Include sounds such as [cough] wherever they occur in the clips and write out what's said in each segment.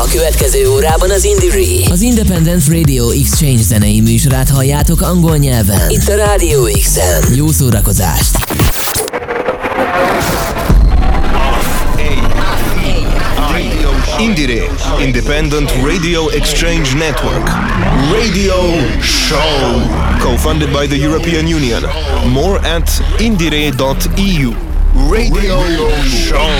A következő órában az Indie Az Independent Radio Exchange zenei műsorát halljátok angol nyelven. Itt a Radio X-en. Jó szórakozást! Indire, Independent Radio Exchange Network. Radio Show. Co-funded by the European Union. More at indire.eu. Radio Show.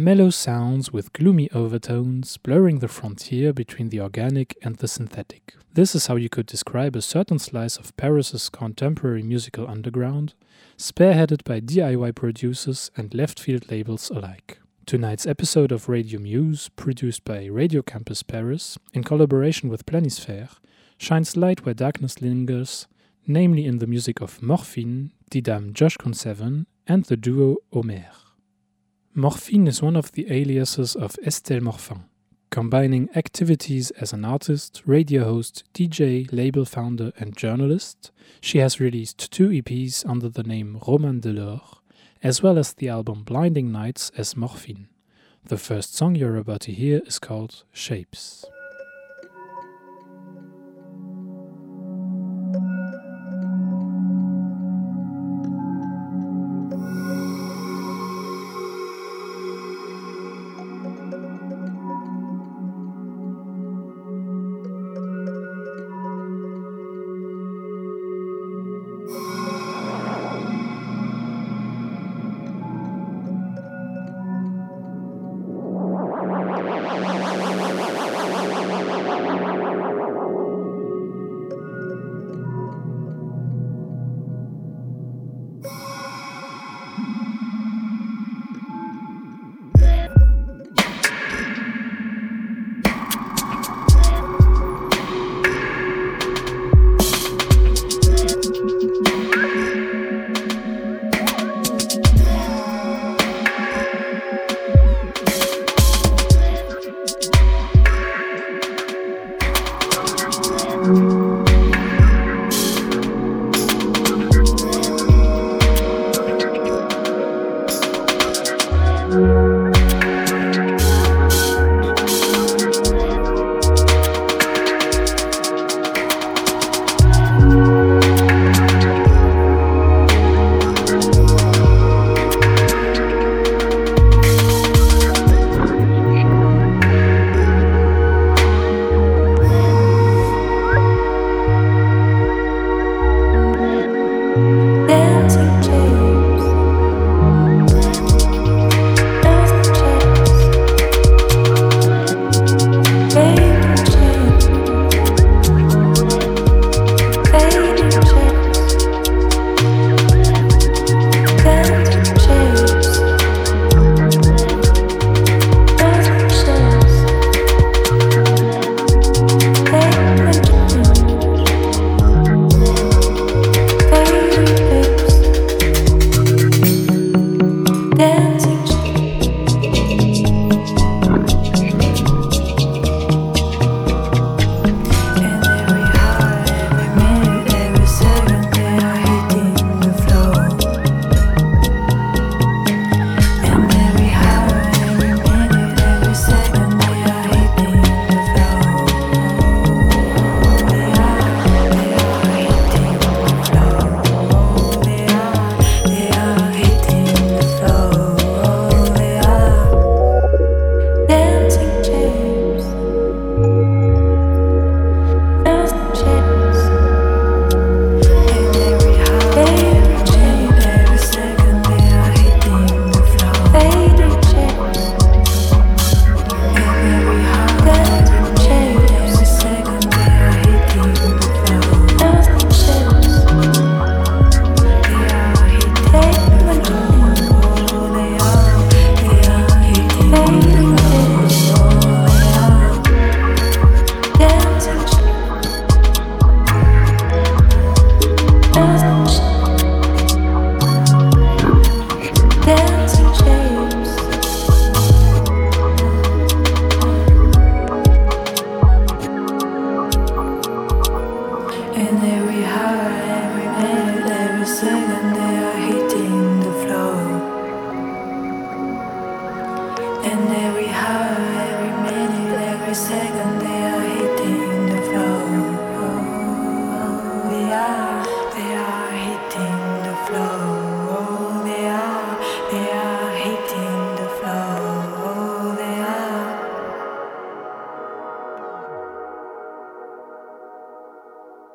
Mellow sounds with gloomy overtones, blurring the frontier between the organic and the synthetic. This is how you could describe a certain slice of Paris's contemporary musical underground, spearheaded by DIY producers and left field labels alike. Tonight's episode of Radio Muse, produced by Radio Campus Paris in collaboration with Planisphère, shines light where darkness lingers, namely in the music of Morphine, Didem Coşkunseven, and the duo Omer. Morphine is one of the aliases of Estelle Morfin, combining activities as an artist, radio host, DJ, label founder, and journalist. She has released two EPs under the name Roman Delors, as well as the album Blinding Nights as Morphine. The first song you're about to hear is called Shapes.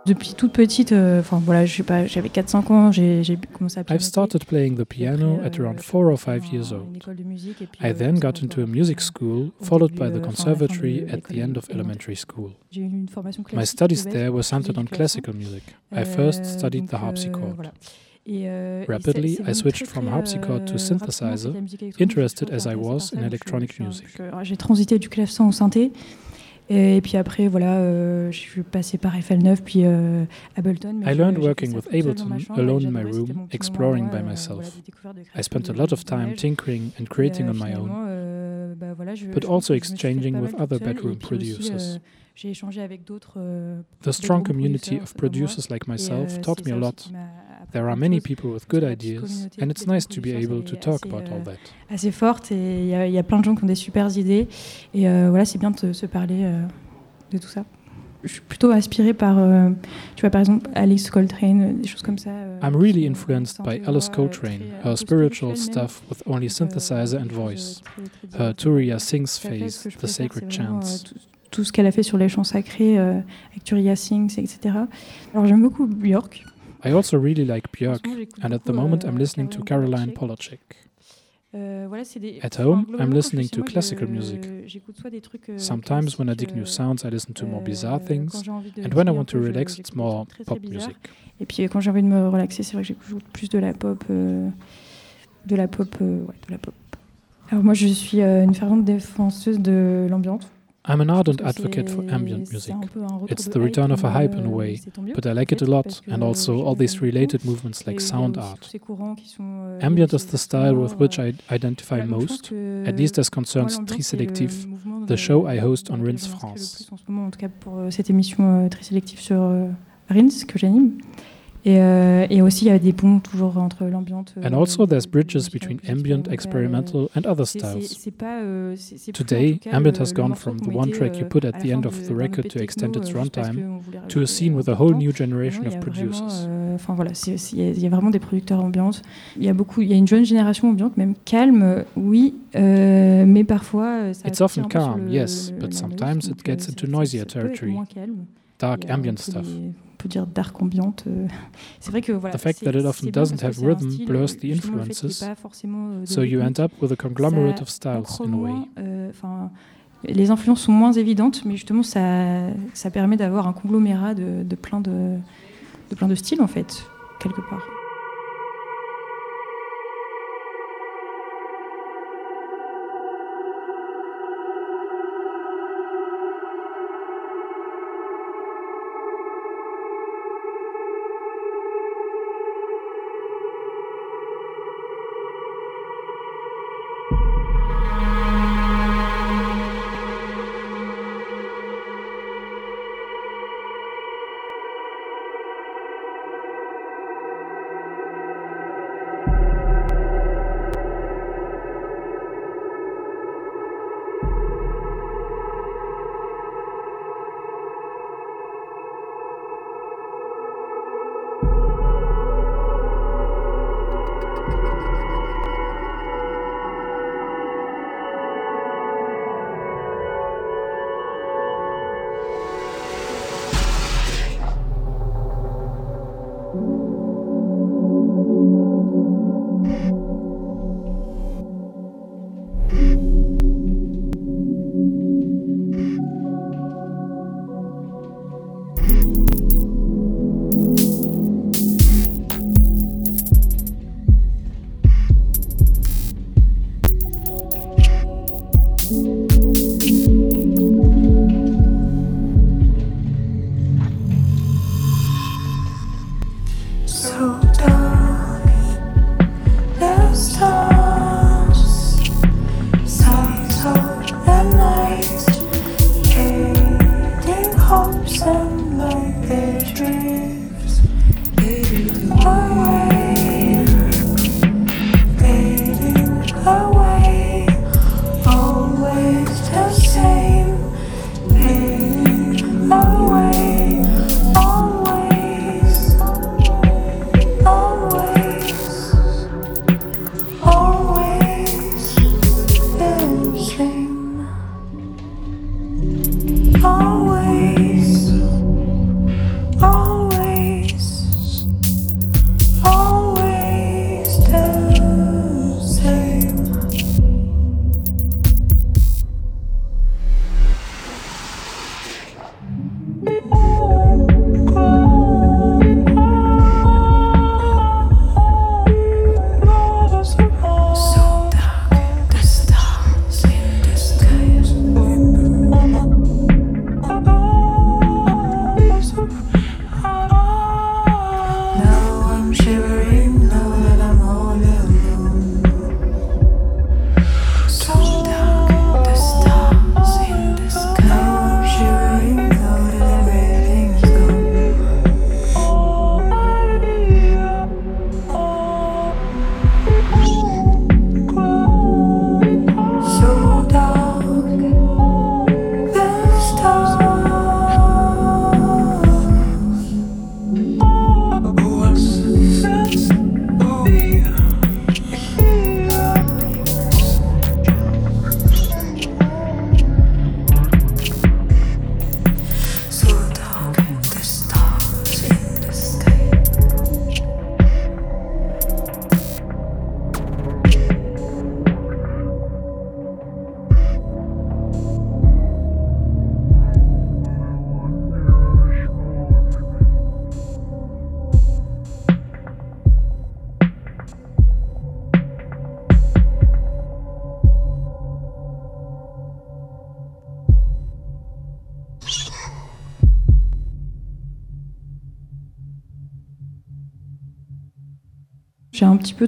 Depuis toute petite, euh, enfin voilà, je sais pas, j'avais 4-5 ans, j'ai commencé à I've started playing the piano at around 4 or 5 years old. I then got into a music school, followed by the conservatory at the end of elementary school. My studies there were centered on classical music. I first studied the harpsichord. Rapidly, I switched from harpsichord to synthesizer, interested as I was in electronic music. J'ai transité du clavecin au synthé. Et puis après, voilà, euh, je suis passée par FL9, puis euh, Ableton. I learned working with Ableton alone in my room, exploring by myself. I spent a lot of time tinkering and creating on my own, euh, but also exchanging with other bedroom producers. The strong community of producers like myself taught me a lot. There are many people with good ideas, and it's nice to be able to talk about all that. Assez forte et il y, y, a plein de gens qui ont des super idées et euh, voilà, c'est bien de se parler euh, de tout ça. Je suis plutôt inspirée par, euh, tu vois, par exemple, Alice Coltrane, des choses comme ça. Euh, I'm really influenced by Alice Coltrane, her spiritual stuff with only synthesizer and voice, her Turiya sings phase, the sacred chants. Tout ce qu'elle a fait sur les chants sacrés euh, avec Turiya Sings, etc. Alors j'aime beaucoup Björk. I also really like Björk, and at the moment I'm listening to Caroline Polachek. At home, I'm listening to classical music. Sometimes, when I dig new sounds, I listen to more bizarre things, and when I want to relax, it's more pop music. Et puis quand j'ai envie de me relaxer, c'est vrai que j'écoute plus de la pop, euh, de la pop, euh, ouais, de la pop. Alors moi, je suis euh, une fervente défenseuse de l'ambiance. I'm an ardent advocate for ambient music. It's the return of a hype in a way, but I like it a lot, and also all these related movements like sound art. Ambient is the style with which I identify most, at least as concerns Triselectif, the show I host on Rinse France. Et, euh, et, aussi, il y a des ponts toujours entre l'ambiance. And also, there's bridges between ambient, experimental, and other styles. Euh, Today, ambient has gone from the one track you put at the end of the record to extend its runtime to a scene with a whole new generation of producers. Enfin voilà, il y a vraiment des producteurs ambiance. Il y a beaucoup, il y a une jeune génération ambiante, même calme, oui, euh, mais parfois. Ça It's often calm, yes, but sometimes it gets into noisier territory. Dark ambient stuff. Peut dire dark ambiante. [laughs] c'est vrai que voilà. The fact that it often doesn't have rhythm blurs the influences, so you end up with a conglomerate of styles in a way. Enfin, les influences sont moins évidentes, mais justement ça, ça permet d'avoir un conglomérat de, de plein de, de plein de styles en fait, quelque part.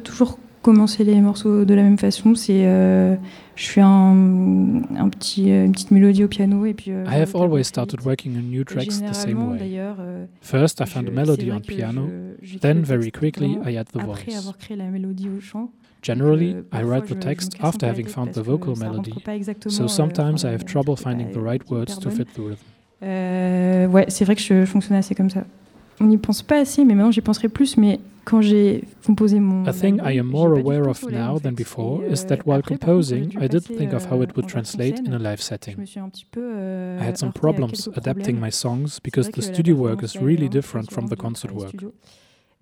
Toujours commencé les morceaux de la même façon. C'est, euh, je fais un, un petit, euh, une petite mélodie au piano et puis. Euh, I have always started working on new tracks the same way. euh, First, I found a melody on piano, je- then very quickly I add the après voice. avoir créé la mélodie au chant. Generally, Donc, euh, I parfois, write the text after having found the vocal melody, so sometimes I have trouble finding the right words to fit the rhythm. Euh, ouais, c'est vrai que je fonctionne assez comme ça. On n'y pense pas assez, mais maintenant j'y penserai plus. Mais quand j'ai composé mon. A thing album, I am j'ai more pas du aware tout of Soleil, en now fait. than before Et, is euh, that while après, par contre, quand j'ai composing, dû I didn't passer, think of how euh, it would en version translate in scène, a live Je setting. me suis un petit peu. euh, I had some heurtée à problems quelques adapting problèmes. my songs C'est because vrai the que la studio work performance is live est really vraiment different très from the différente du concert travail work. studio.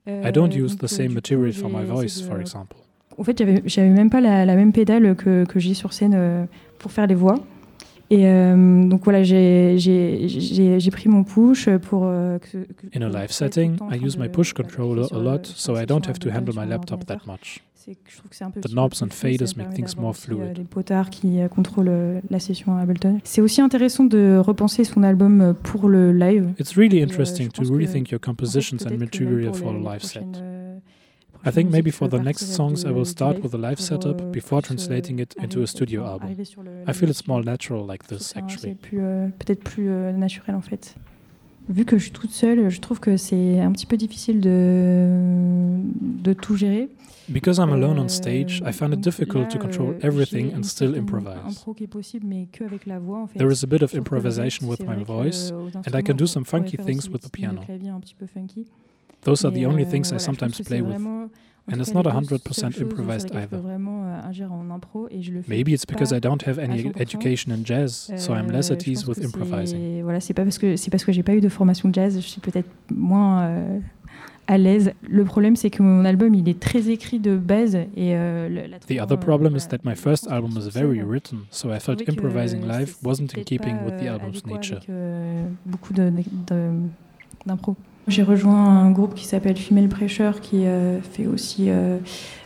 I don't Euh, use donc, the euh, same du coup, material for j'ai my essayé voice, de- for example. En fait, j'avais j'avais même pas la, la même pédale que, que j'ai sur scène euh, pour faire les voix. Et euh, donc voilà, j'ai j'ai- j'ai- j'ai pris mon push pour. euh, que, que- In a que- live que setting, tout le temps en I train use my de- push d'appuyer controller sur a le- lot, enfin, so I sur don't un have to button handle sur my mon laptop that ordinateur. much. C'est que je trouve que c'est un peu The plus knobs and fluide, ça me faders make permet things d'avoir more aussi, euh, fluid. Des potards qui euh, contrôlent euh, la session à Ableton. C'est aussi intéressant de repenser son album euh, pour le live. It's really Et, euh, interesting je to pense que, rethink your en fait, compositions and peut-être que même material pour for les- a les live set. I think maybe for the next songs, I will start with a live setup before translating it into a studio album. arriver sur le- I feel it's more natural like this, actually. C'est plus, euh, peut-être plus euh, naturel en fait. Vu que je suis toute seule, je trouve que c'est un petit peu difficile de, de tout gérer. Because I'm alone on Euh, stage, I found it difficult to control euh, everything and still improvise. impro qui est possible, mais que avec la voix en fait. There is a bit of Sauf que le improvisation with my voice, euh, and I can do some funky things with the des lignes de piano. Clavier un petit peu funky. Those are Mais, the only euh, things I voilà, je sometimes pense que play c'est with. vraiment- en And tout it's cas, not les deux 100% seules choses sur improvised lesquelles je peux either. vraiment euh, agir en impro et je le fais Maybe it's because pas I don't have à any 100%. education in jazz, so I'm less Euh, at je ease pense with que improvising. c'est- Voilà, c'est pas parce que c'est parce que j'ai pas eu de formation de jazz, je suis peut-être moins euh, à l'aise. Le problème, c'est que mon album, il est très écrit de base et euh, le- la The trame, other euh, problem is voilà, that my la first transcription album was sur very scène, written, so I je felt trouvais que improvising c'est- live c'est wasn't in peut-être keeping pas, with the euh, album's adéquat nature. avec, euh, beaucoup de- de- d'impro. J'ai rejoint un groupe qui s'appelle Female Pressure qui euh, fait aussi euh,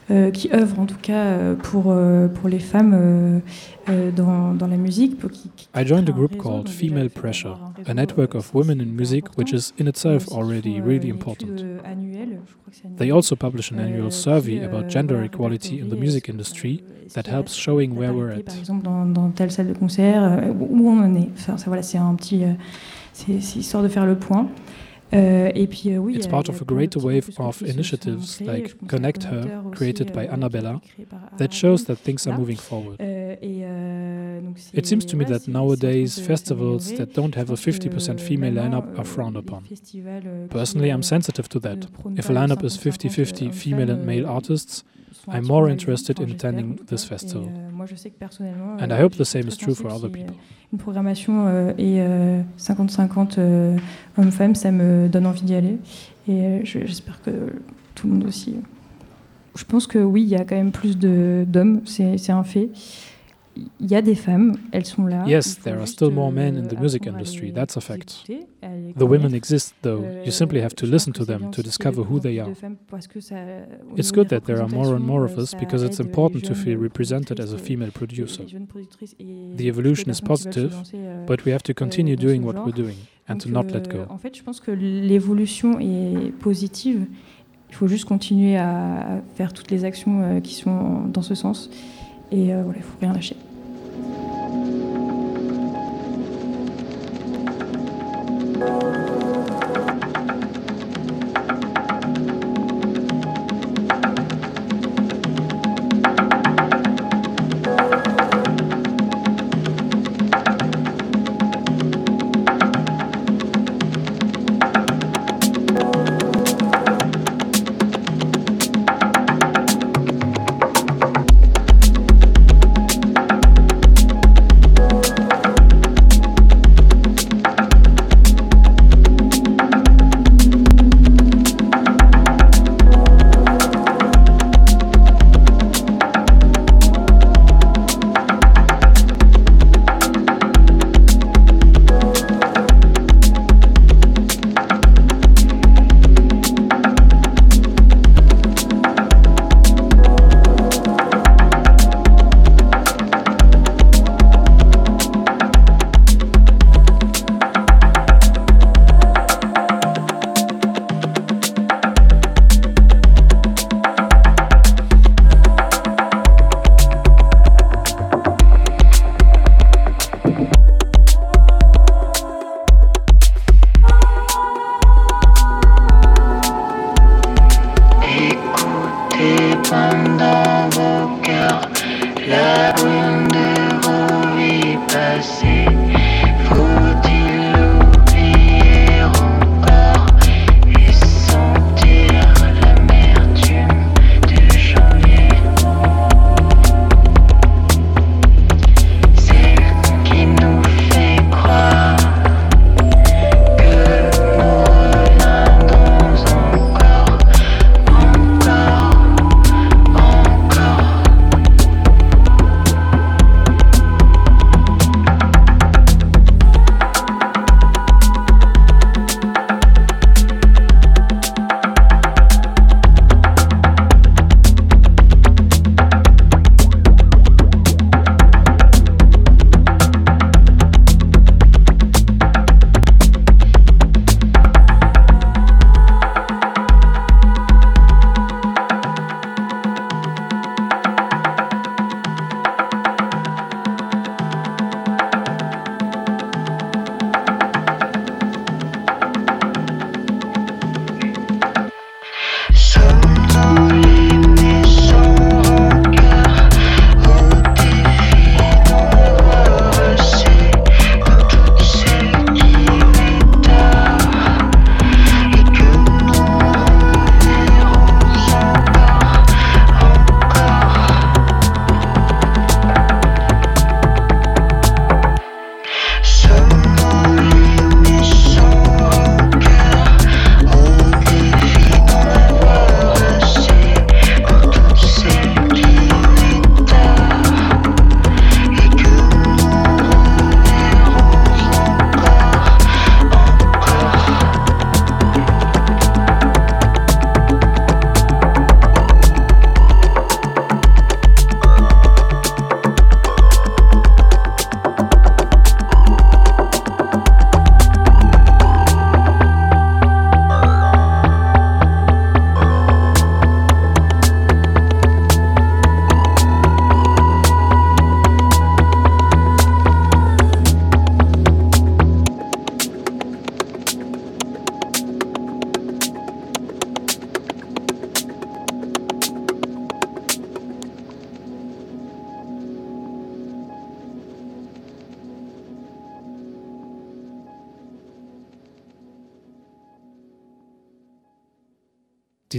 euh, qui œuvre en tout cas euh, pour euh, pour les femmes dans, dans la musique. pour qui- qui I joined a un group called Female Pressure, a network of women in music which important. is in itself already really important. They also publish an annual survey about gender equality in the music industry that helps showing where we're at. Par exemple, dans, dans telle salle de concert, où on en est. Enfin, ça, voilà, c'est un petit. c'est c'est histoire de faire le point. Euh, euh, oui, It's il y a- part il y a of a greater wave of qui se sont initiatives like Je pense à Connect Her, created euh, by été Annabella, that shows that things are moving forward. Euh, euh, It seems to me that nowadays, c'est en train de festivals that don't have a 50% female lineup are euh, frowned upon. euh, Personally, I'm euh, sensitive to that. If a lineup is 50-50, 50-50 euh, female and male euh, artists, I'm more interested in attending this festival. Et, euh. And euh, I hope je the same is true for other euh, people. Une programmation euh, et euh, 50-50 euh, hommes-femmes, ça me donne envie d'y aller. Et euh, je- j'espère que tout le monde aussi. Je pense que oui, il y a quand même plus d'hommes, c'est un fait. Il y a des femmes, elles sont là. Yes, there are still more men in euh, the music industry, that's a fact. The women exist, though. Euh, You simply have to listen to them to discover qu'il y ait who they plus are. It's good that there are more and more of us euh, because it's important to feel represented as a female producer. The evolution is positive, euh, but we have to continue doing what we're doing and to not let euh, go. En fait, je pense que l'évolution est positive. Il faut juste continuer à faire toutes les actions euh, qui sont dans ce sens. Et euh, voilà, il faut rien lâcher.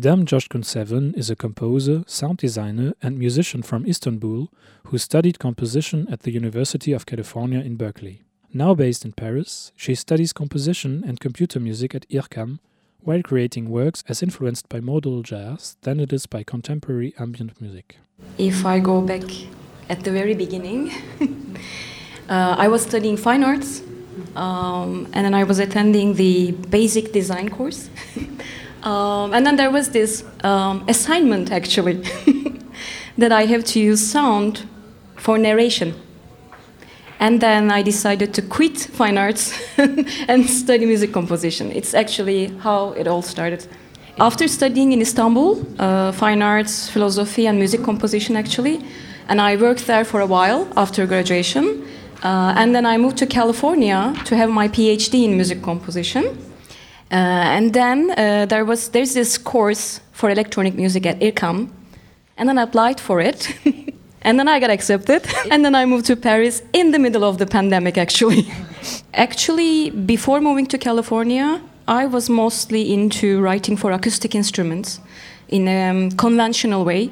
Didem Coşkun is a composer, sound designer, and musician from Istanbul who studied composition at the University of California in Berkeley. Now based in Paris, she studies composition and computer music at IRCAM while creating works as influenced by modal jazz than it is by contemporary ambient music. If I go back at the very beginning, [laughs] uh, I was studying fine arts um, and then I was attending the basic design course. [laughs] Um, and then there was this um, assignment actually [laughs] that I have to use sound for narration. And then I decided to quit fine arts [laughs] and study music composition. It's actually how it all started. After studying in Istanbul, uh, fine arts, philosophy, and music composition, actually, and I worked there for a while after graduation. Uh, and then I moved to California to have my PhD in music composition. Uh, and then uh, there was there's this course for electronic music at IRCAM, and then I applied for it. [laughs] and then I got accepted, [laughs] and then I moved to Paris in the middle of the pandemic, actually. [laughs] actually, before moving to California, I was mostly into writing for acoustic instruments in a um, conventional way.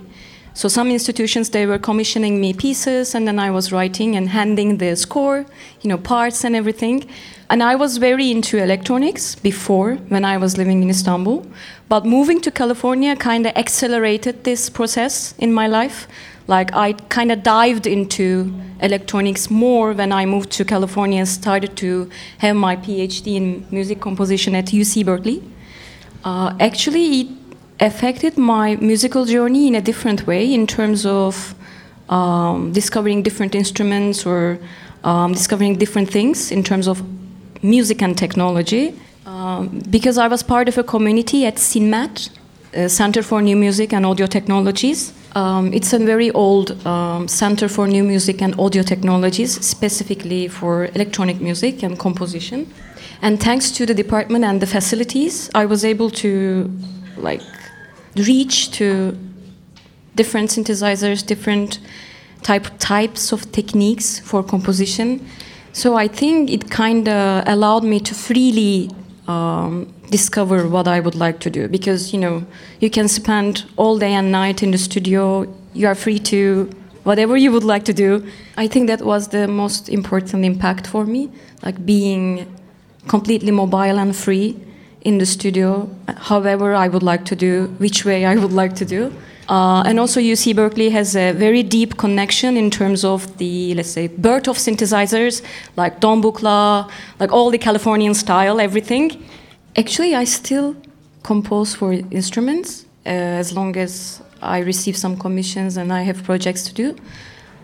So some institutions they were commissioning me pieces, and then I was writing and handing the score, you know, parts and everything. And I was very into electronics before when I was living in Istanbul. But moving to California kind of accelerated this process in my life. Like I kind of dived into electronics more when I moved to California and started to have my PhD in music composition at UC Berkeley. Uh, actually, it affected my musical journey in a different way in terms of um, discovering different instruments or um, discovering different things in terms of music and technology um, because I was part of a community at CNMAT, Center for New Music and Audio Technologies. Um, it's a very old um, Center for New Music and Audio Technologies, specifically for electronic music and composition. And thanks to the department and the facilities, I was able to like reach to different synthesizers, different type types of techniques for composition. So I think it kind of allowed me to freely um, discover what I would like to do because you know you can spend all day and night in the studio. You are free to whatever you would like to do. I think that was the most important impact for me, like being completely mobile and free in the studio, however I would like to do, which way I would like to do. Uh, and also, UC Berkeley has a very deep connection in terms of the, let's say, birth of synthesizers, like Don Buchla, like all the Californian style, everything. Actually, I still compose for instruments uh, as long as I receive some commissions and I have projects to do.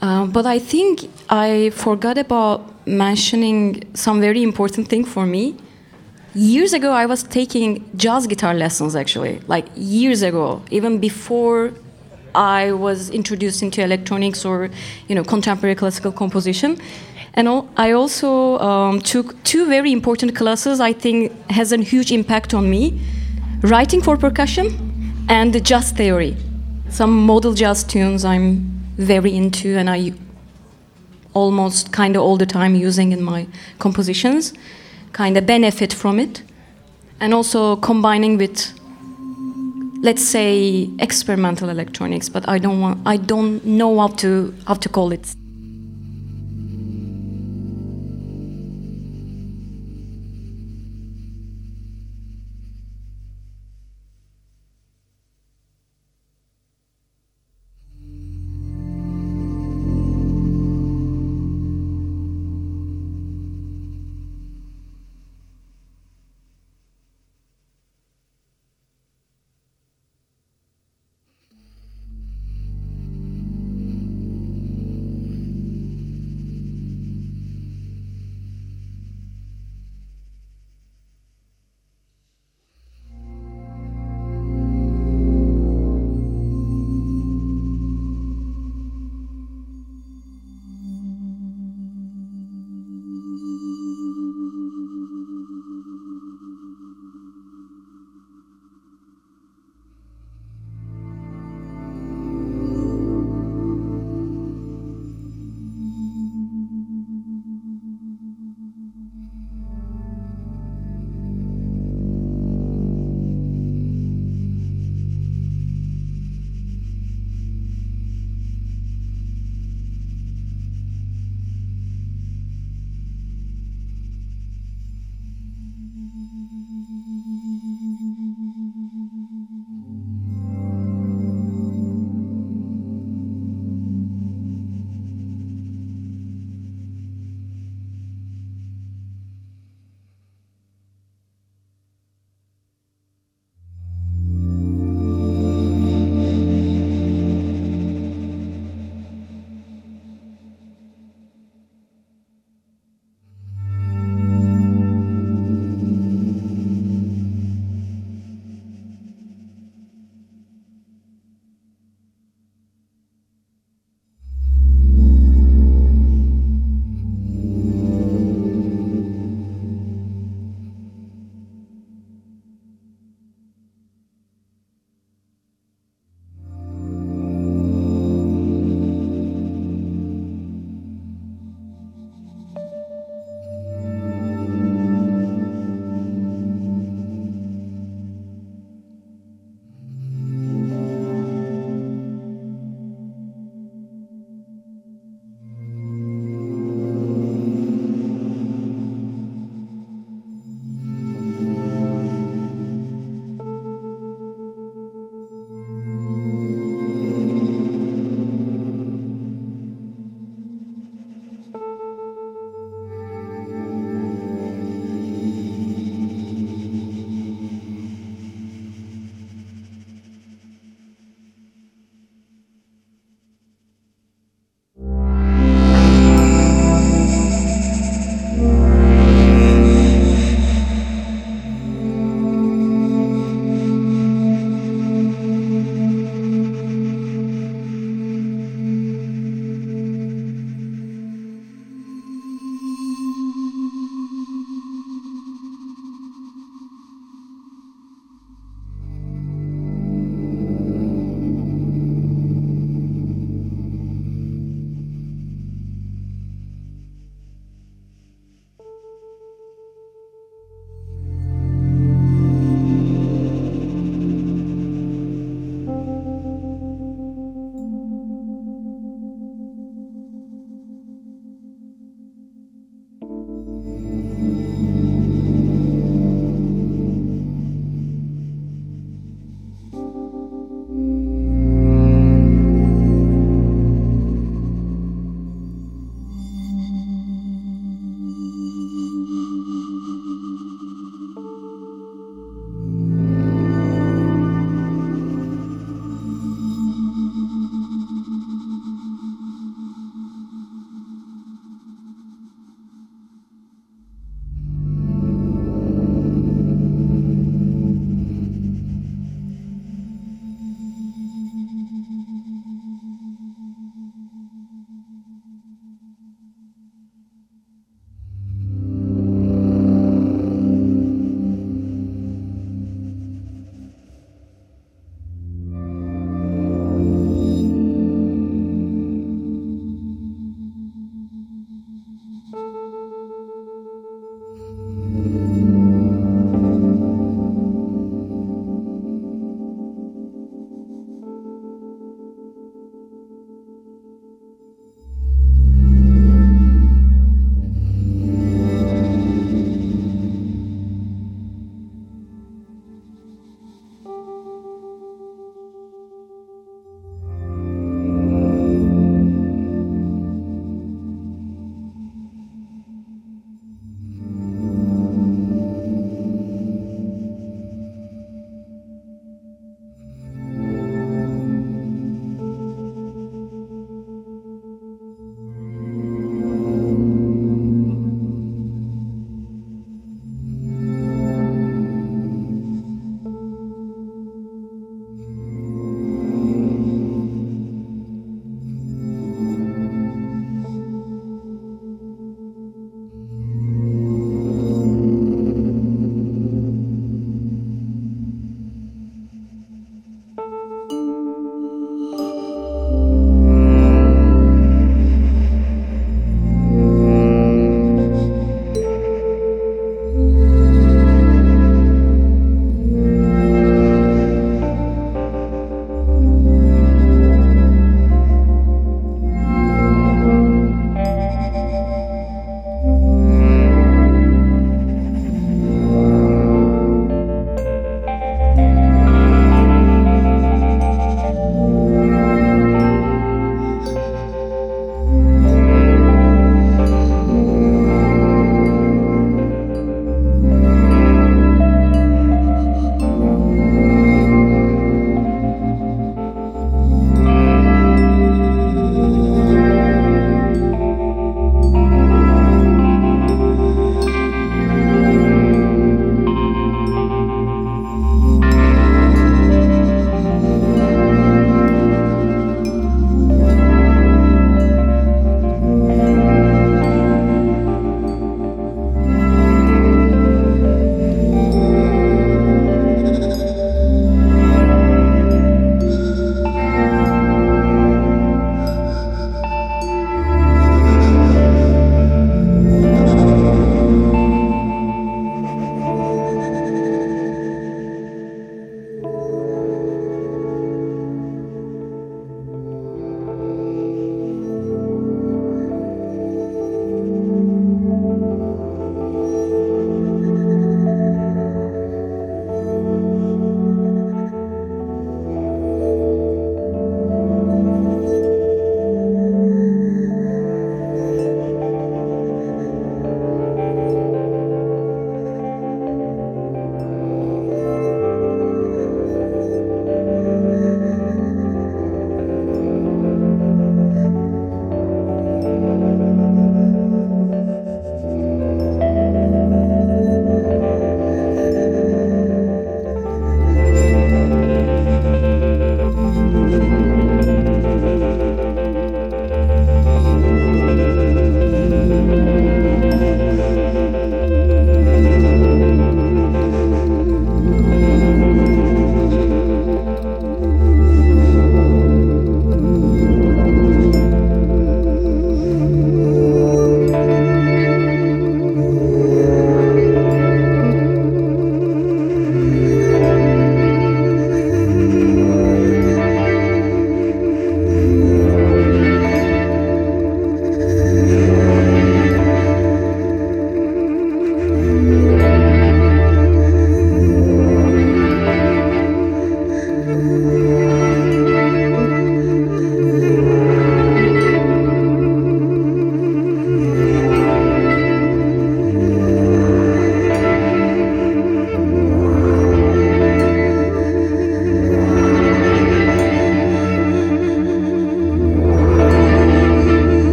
Uh, but I think I forgot about mentioning some very important thing for me. Years ago, I was taking jazz guitar lessons actually, like years ago, even before I was introduced into electronics or you know contemporary classical composition. And I also um, took two very important classes. I think has a huge impact on me: writing for percussion and the jazz theory. Some modal jazz tunes I'm very into, and I almost kind of all the time using in my compositions kind of benefit from it. And also combining with let's say experimental electronics but i don't want i don't know how to how to call it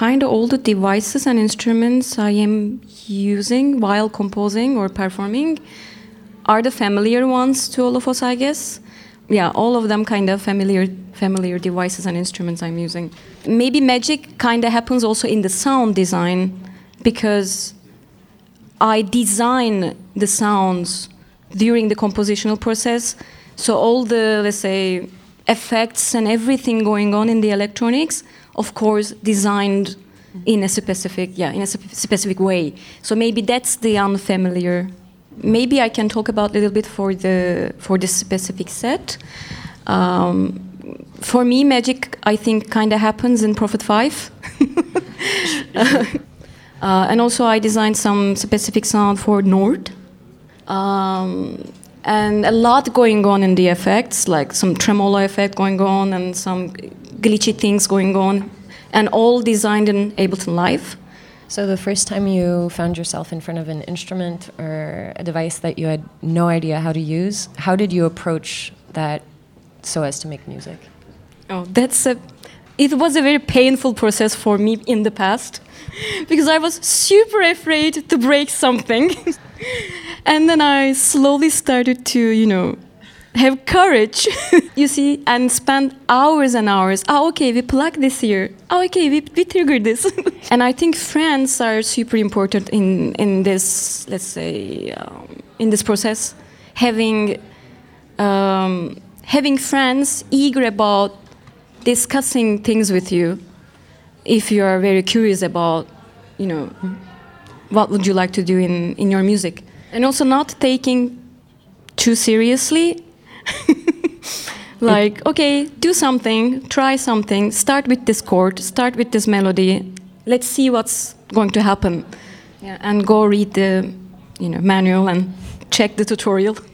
kind of all the devices and instruments I am using while composing or performing are the familiar ones to all of us, I guess. Yeah, all of them kind of familiar familiar devices and instruments I'm using. Maybe magic kind of happens also in the sound design because I design the sounds during the compositional process. So all the let's say effects and everything going on in the electronics, of course, designed in a specific yeah in a specific way. So maybe that's the unfamiliar. Maybe I can talk about a little bit for the for this specific set. Um, for me, magic I think kind of happens in Prophet Five. [laughs] Uh, and also, I designed some specific sound for Nord. Um, and a lot going on in the effects, like some tremolo effect going on and some glitchy things going on, and all designed in Ableton Live. So, the first time you found yourself in front of an instrument or a device that you had no idea how to use, how did you approach that so as to make music? Oh, that's a. It was a very painful process for me in the past [laughs] because I was super afraid to break something. [laughs] and then I slowly started to, you know, have courage, [laughs] you see, and spend hours and hours. Oh, okay, we plug this here. Oh, okay, we, we trigger this. [laughs] and I think friends are super important in, in this, let's say, um, in this process. Having, um, having friends eager about discussing things with you if you are very curious about, you know, what would you like to do in, in your music. And also not taking too seriously [laughs] like okay do something try something start with this chord start with this melody let's see what's going to happen. Yeah, and go read the you know manual and check the tutorial. [laughs]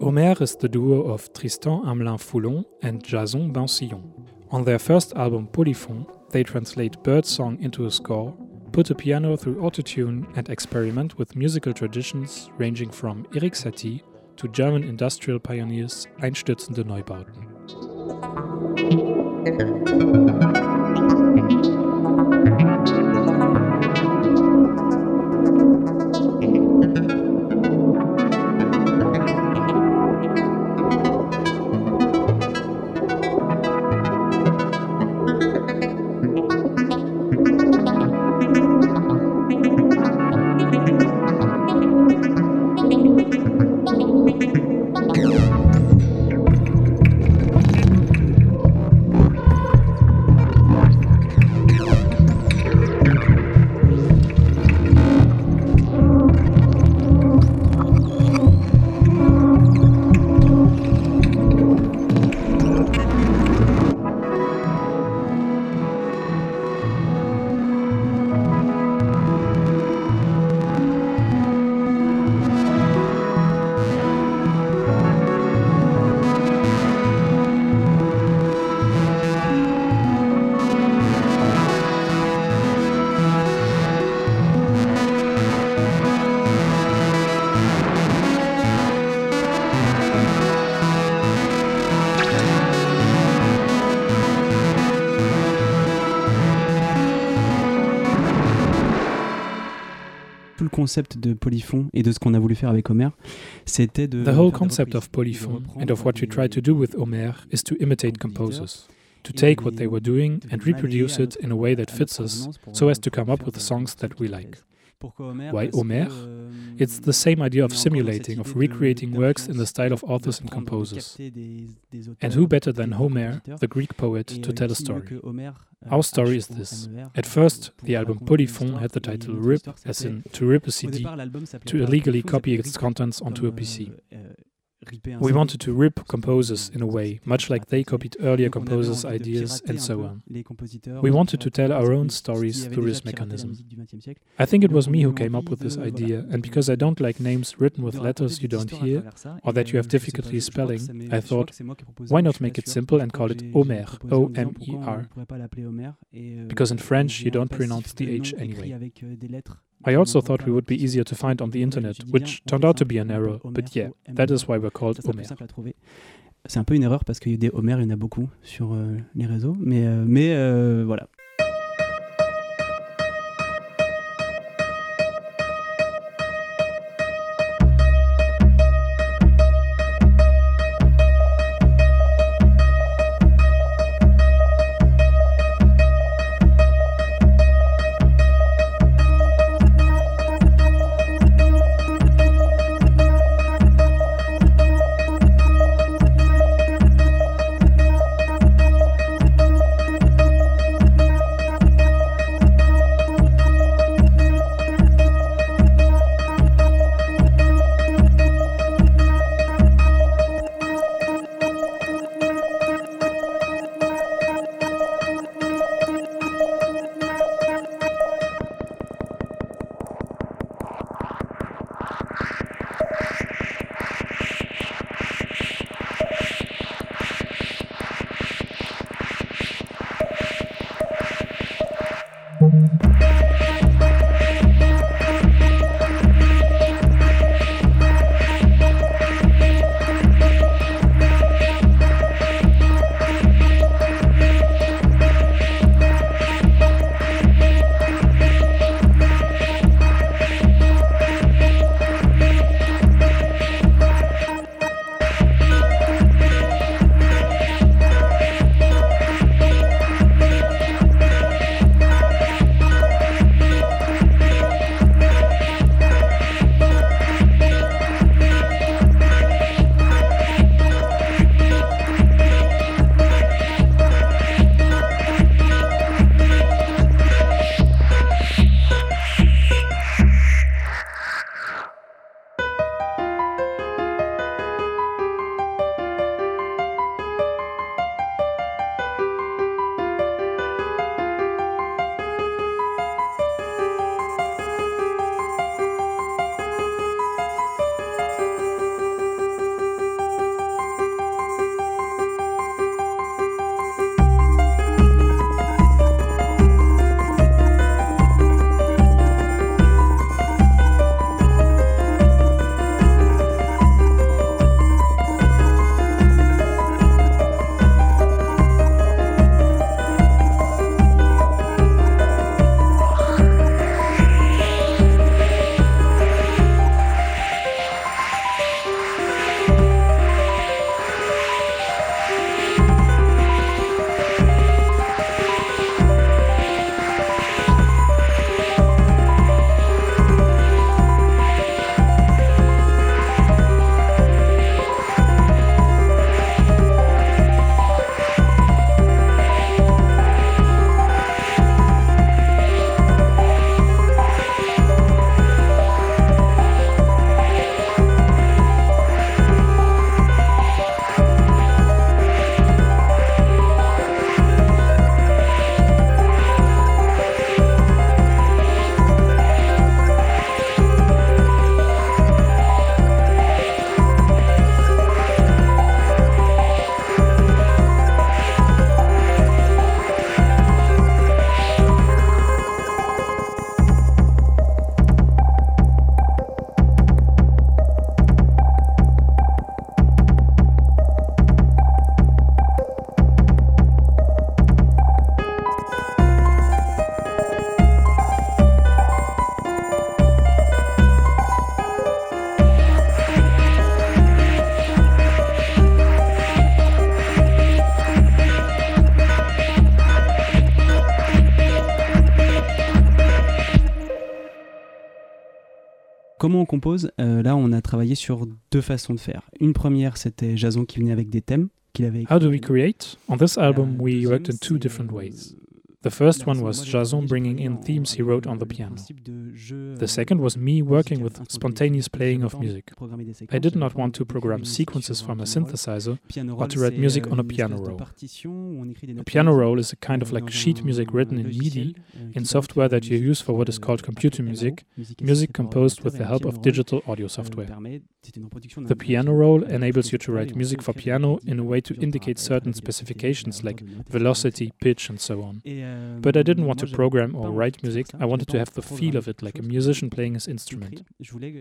Omer is the duo of Tristan Amelin Foulon and Jason Bansillon. On their first album Polyphon, they translate birdsong into a score put a piano through autotune and experiment with musical traditions ranging from Erik Satie to German industrial pioneers einstürzende Neubauten. Concept de Polyphon et de ce qu'on a voulu faire avec Omer, c'était de. The whole concept of Polyphon and of what we tried to do with Homer is to imitate composers. To take what they were doing and reproduce it in a way that fits us, so as to come up with songs that we like. Why Omer? It's the same idea of simulating, of recreating works in the style of authors and composers. And who better than Homer, the Greek poet, to tell a story? Our story is this. At first, the album Polyphon had the title RIP, as in to rip a CD, to illegally copy its contents onto a PC. We wanted to rip composers in a way, much like they copied earlier composers' ideas and so on. We wanted to tell our own stories through this mechanism. I think it was me who came up with this idea, and because I don't like names written with letters you don't hear or that you have difficulty spelling, I thought, why not make it simple and call it Omer, O M E R? Because in French you don't pronounce the H anyway. I also thought we would be easier to find on the internet, which turned out to be an error, but yeah, that euh, is why we're called Omer. C'est un peu une erreur parce qu'il y a des Homer, il y en a beaucoup sur euh, les réseaux. Mais, euh, mais euh, voilà. Compose euh, Là, on a travaillé sur deux façons de faire. Une première, c'était Jason qui venait avec des thèmes qu'il avait. How do we create? On this album, we worked in two different ways. The first one was Jason bringing in themes he wrote on the piano. The second was me working with spontaneous playing of music. I did not want to program sequences from a synthesizer, but to write music on a piano roll. A piano roll is a kind of like sheet music written in MIDI in software that you use for what is called computer music, music composed with the help of digital audio software. The piano roll enables you to write music for piano in a way to indicate certain specifications like velocity, pitch, and so on. Euh, But I didn't want to program or write music, I wanted to have the feel of it like a musician playing his instrument.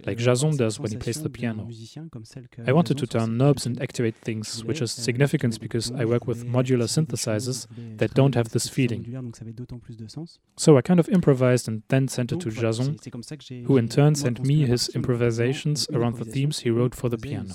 Like Jason does when he plays the piano. musicien comme celle que I wanted to turn knobs and activate things, which is euh, significant because I work with modular activer des choses, synthesizers that don't have this feeling. modulaires, donc ça avait d'autant plus de sens. So I kind of improvised and then sent it to Jason, c'est- c'est comme ça que j'ai- who in turn sent me his improvisations around the themes he wrote for the piano.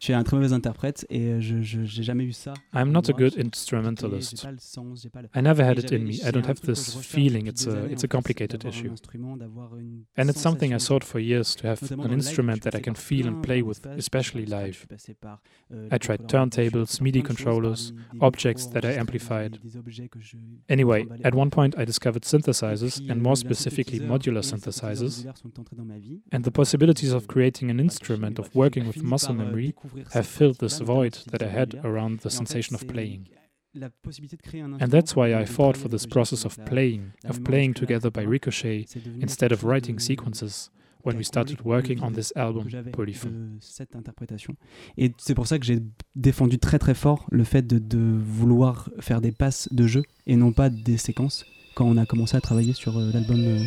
Je suis un très mauvais interprète et euh, je j'ai jamais eu ça. I'm not a good instrumentalist. pas le sens, j'ai pas le- I never had it in me. I don't have truc que je this feeling. It's a it's a complicated issue. instrument, d'avoir une And it's something I sought for years to have an dans le live, instrument that I can feel and play with, especially je passais par- live. je passais par, euh, I tried turntables, MIDI plein de choses, par controllers, objects that I amplified. des- des objets que je Anyway, at one point I discovered synthesizers, euh, and euh, more specifically modular et les synthétiseurs synthesizers, modulaires sont entrés dans ma vie. and the possibilities of euh, creating an instrument of working with muscle euh, memory have filled this void that I had around the sensation of playing. And that's why I fought for this process of playing, la of playing together by ricochet, instead of writing sequences when we started working on this album, j'avais Polyphon. de cette interprétation. Et c'est pour ça que j'ai défendu très très fort le fait de, de vouloir faire des passes de jeu et non pas des séquences quand on a commencé à travailler sur euh, l'album euh,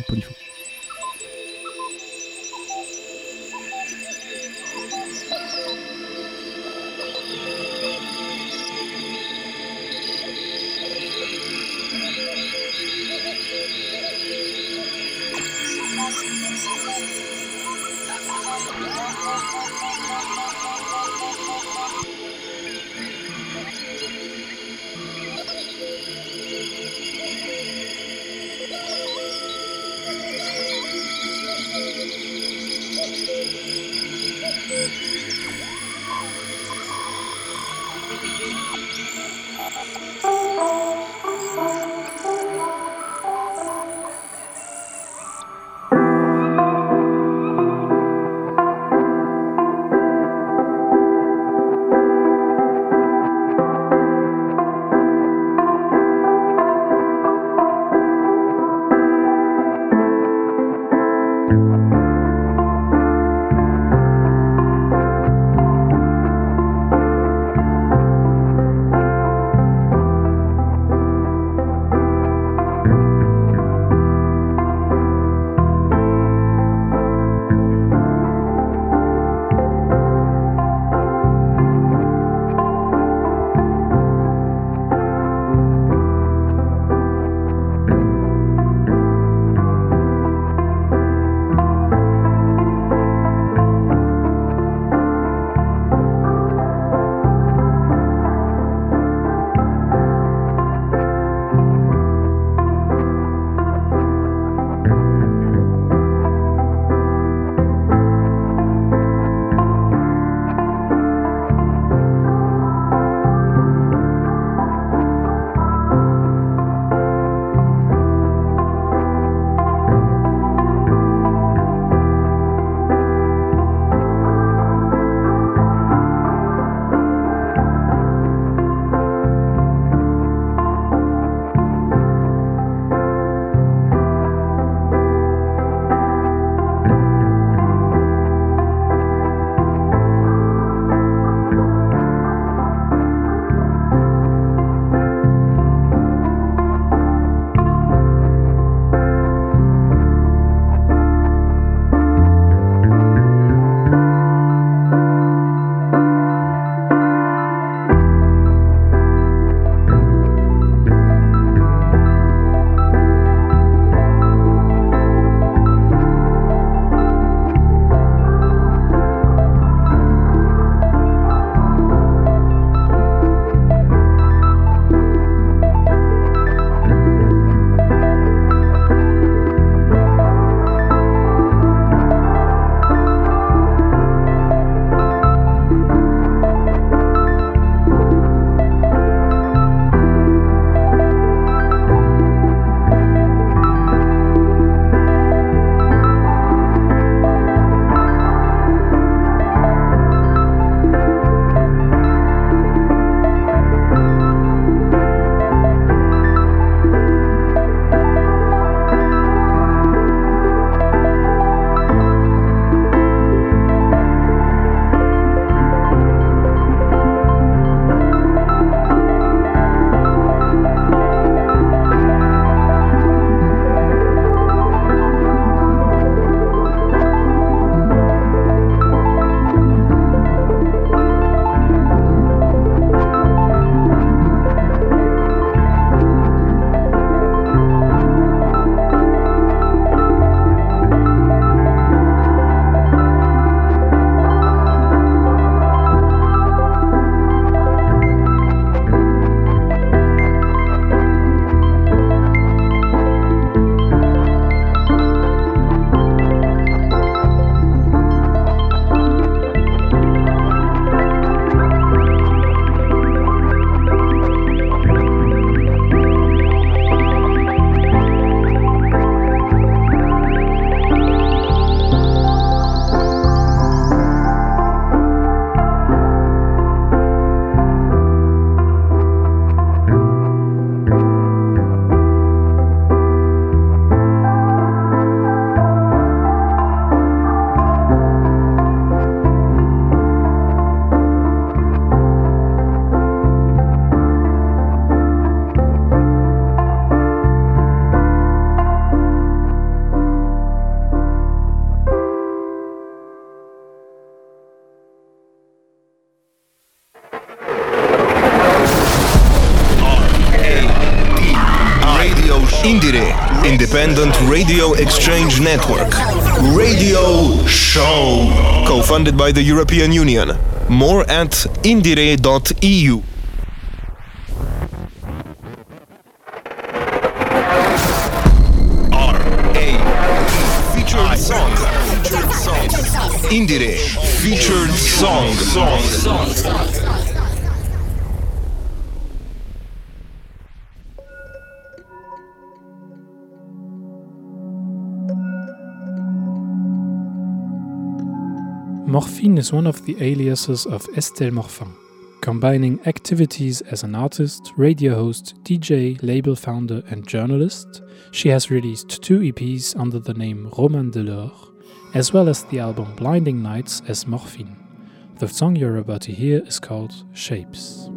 Radio Exchange Network. Radio Show. Co funded by the European Union. More at indiere.eu. Morphine is one of the aliases of Estelle Morfin, combining activities as an artist, radio host, DJ, label founder, and journalist. She has released two EPs under the name Roman Delors, as well as the album Blinding Nights as Morphine. The song you're about to hear is called Shapes.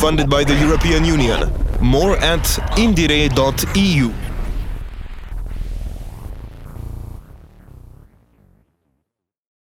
Funded by the European Union. More at indiere.eu.